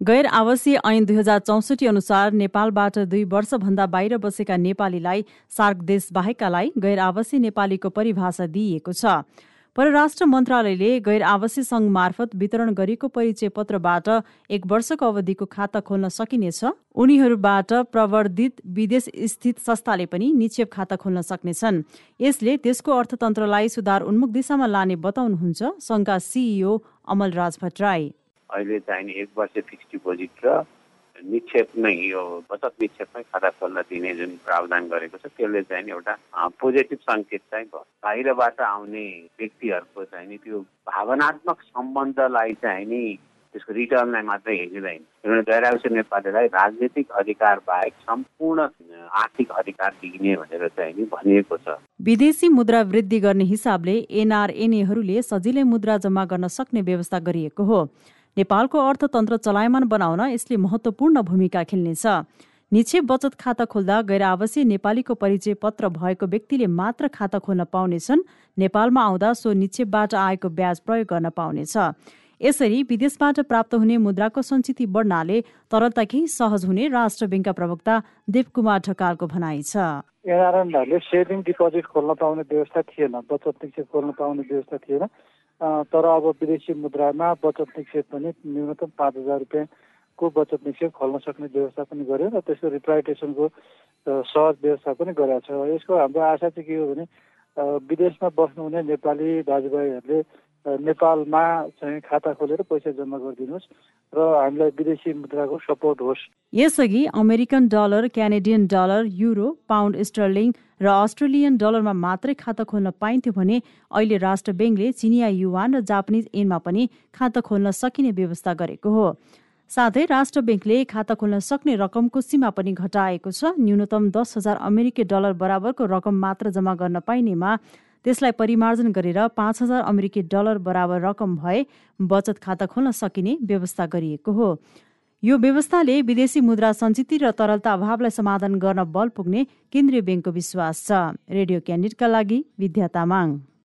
गैर आवासीय ऐन दुई हजार चौसठी अनुसार नेपालबाट दुई वर्षभन्दा बाहिर बसेका नेपालीलाई सार्क देश बाहेकालाई गैर आवासीय नेपालीको परिभाषा दिइएको छ। परराष्ट्र मन्त्रालयले गैर आवासीय संघ मार्फत वितरण गरिएको परिचय पत्रबाट एक वर्षको अवधिको खाता खोल्न सकिनेछ। उनीहरूबाट प्रवर्धित विदेश स्थित संस्थाले पनि निक्षेप खाता खोल्न सक्नेछन्। यसले देशको अर्थतन्त्रलाई सुधार उन्मुख दिशामा लाने बताउनुहुन्छ संघका सिइओ अमलराज भट्टराई। अहिले चाहिने एक वर्ष फिक्स डिपोजिट र निक्षेपमै यो बचत निक्षेपमै खाता खोल्न दिने जुन प्रावधान गरेको छ त्यसले चाहिँ एउटा पोजिटिभ सङ्केत चाहिँ भयो। बाहिरबाट आउने व्यक्तिहरूको चाहिँ नि त्यो भावनात्मक सम्बन्धलाई चाहिँ नि त्यसको रिटर्नलाई मात्रै हेरिँदैन। किनभने गैर नेपालीलाई राजनीतिक अधिकार बाहेक सम्पूर्ण आर्थिक अधिकार दिइने भनेर चाहिँ नि भनिएको छ। विदेशी मुद्रा वृद्धि गर्ने हिसाबले एनआरएनएहरूले सजिलै मुद्रा जम्मा गर्न सक्ने व्यवस्था गरिएको हो। नेपालको अर्थतन्त्र चलायमान बनाउन यसले महत्त्वपूर्ण भूमिका खेल्नेछ। निक्षेप बचत खाता खोल्दा गैर आवासीय नेपालीको परिचय पत्र भएको व्यक्तिले मात्र खाता खोल्न पाउनेछन्। नेपालमा आउँदा सो निक्षेपबाट आएको ब्याज प्रयोग गर्न पाउनेछ। यसरी विदेशबाट प्राप्त हुने मुद्राको सञ्चिति बढ्नाले तरलता केही सहज हुने राष्ट्र ब्याङ्कका प्रवक्ता देवकुमार ढकालको भनाइ छ। एनआरएनहरूले सेभिङ डिपोजिट खोल्न पाउने व्यवस्था थिएन बचत निक्षेप खोल्न पाउने व्यवस्था थिएन। तर अब विदेशी मुद्रामा बचत निक्षेप पनि न्यूनतम पाँच हजार रुपियाँको बचत निक्षेप खोल्न सक्ने व्यवस्था पनि गर्यो र त्यसको रिप्राइटेसनको सहज व्यवस्था पनि गरेको छ। यसको हाम्रो आशा चाहिँ के हो भने विदेशमा बस्नुहुने नेपाली दाजुभाइहरूले नेपालमा चाहिँ खाता खोलेर पैसा जम्मा गरिदिनुहोस् र हामीलाई विदेशी मुद्राको सपोर्ट होस्। यसअघि American dollar Canadian dollar euro pound sterling र अस्ट्रेलियन डलरमा मात्रै खाता खोल्न पाइन्थ्यो भने अहिले राष्ट्र ब्याङ्कले चिनिया युवान र जापानिज एनमा पनि खाता खोल्न सकिने व्यवस्था गरेको हो। साथै राष्ट्र ब्याङ्कले खाता खोल्न सक्ने रकमको सीमा पनि घटाएको छ। न्यूनतम दस हजार अमेरिकी डलर बराबरको रकम मात्र जम्मा गर्न पाइनेमा त्यसलाई परिमार्जन गरेर पाँच हजार अमेरिकी डलर बराबर रकम भए बचत खाता खोल्न सकिने व्यवस्था गरिएको हो। यो व्यवस्थाले विदेशी मुद्रा सञ्चिति र तरलता अभावलाई समाधान गर्न बल पुग्ने केन्द्रीय ब्याङ्कको विश्वास छ। रेडियो क्यान्डिडका लागि विद्या तामाङ।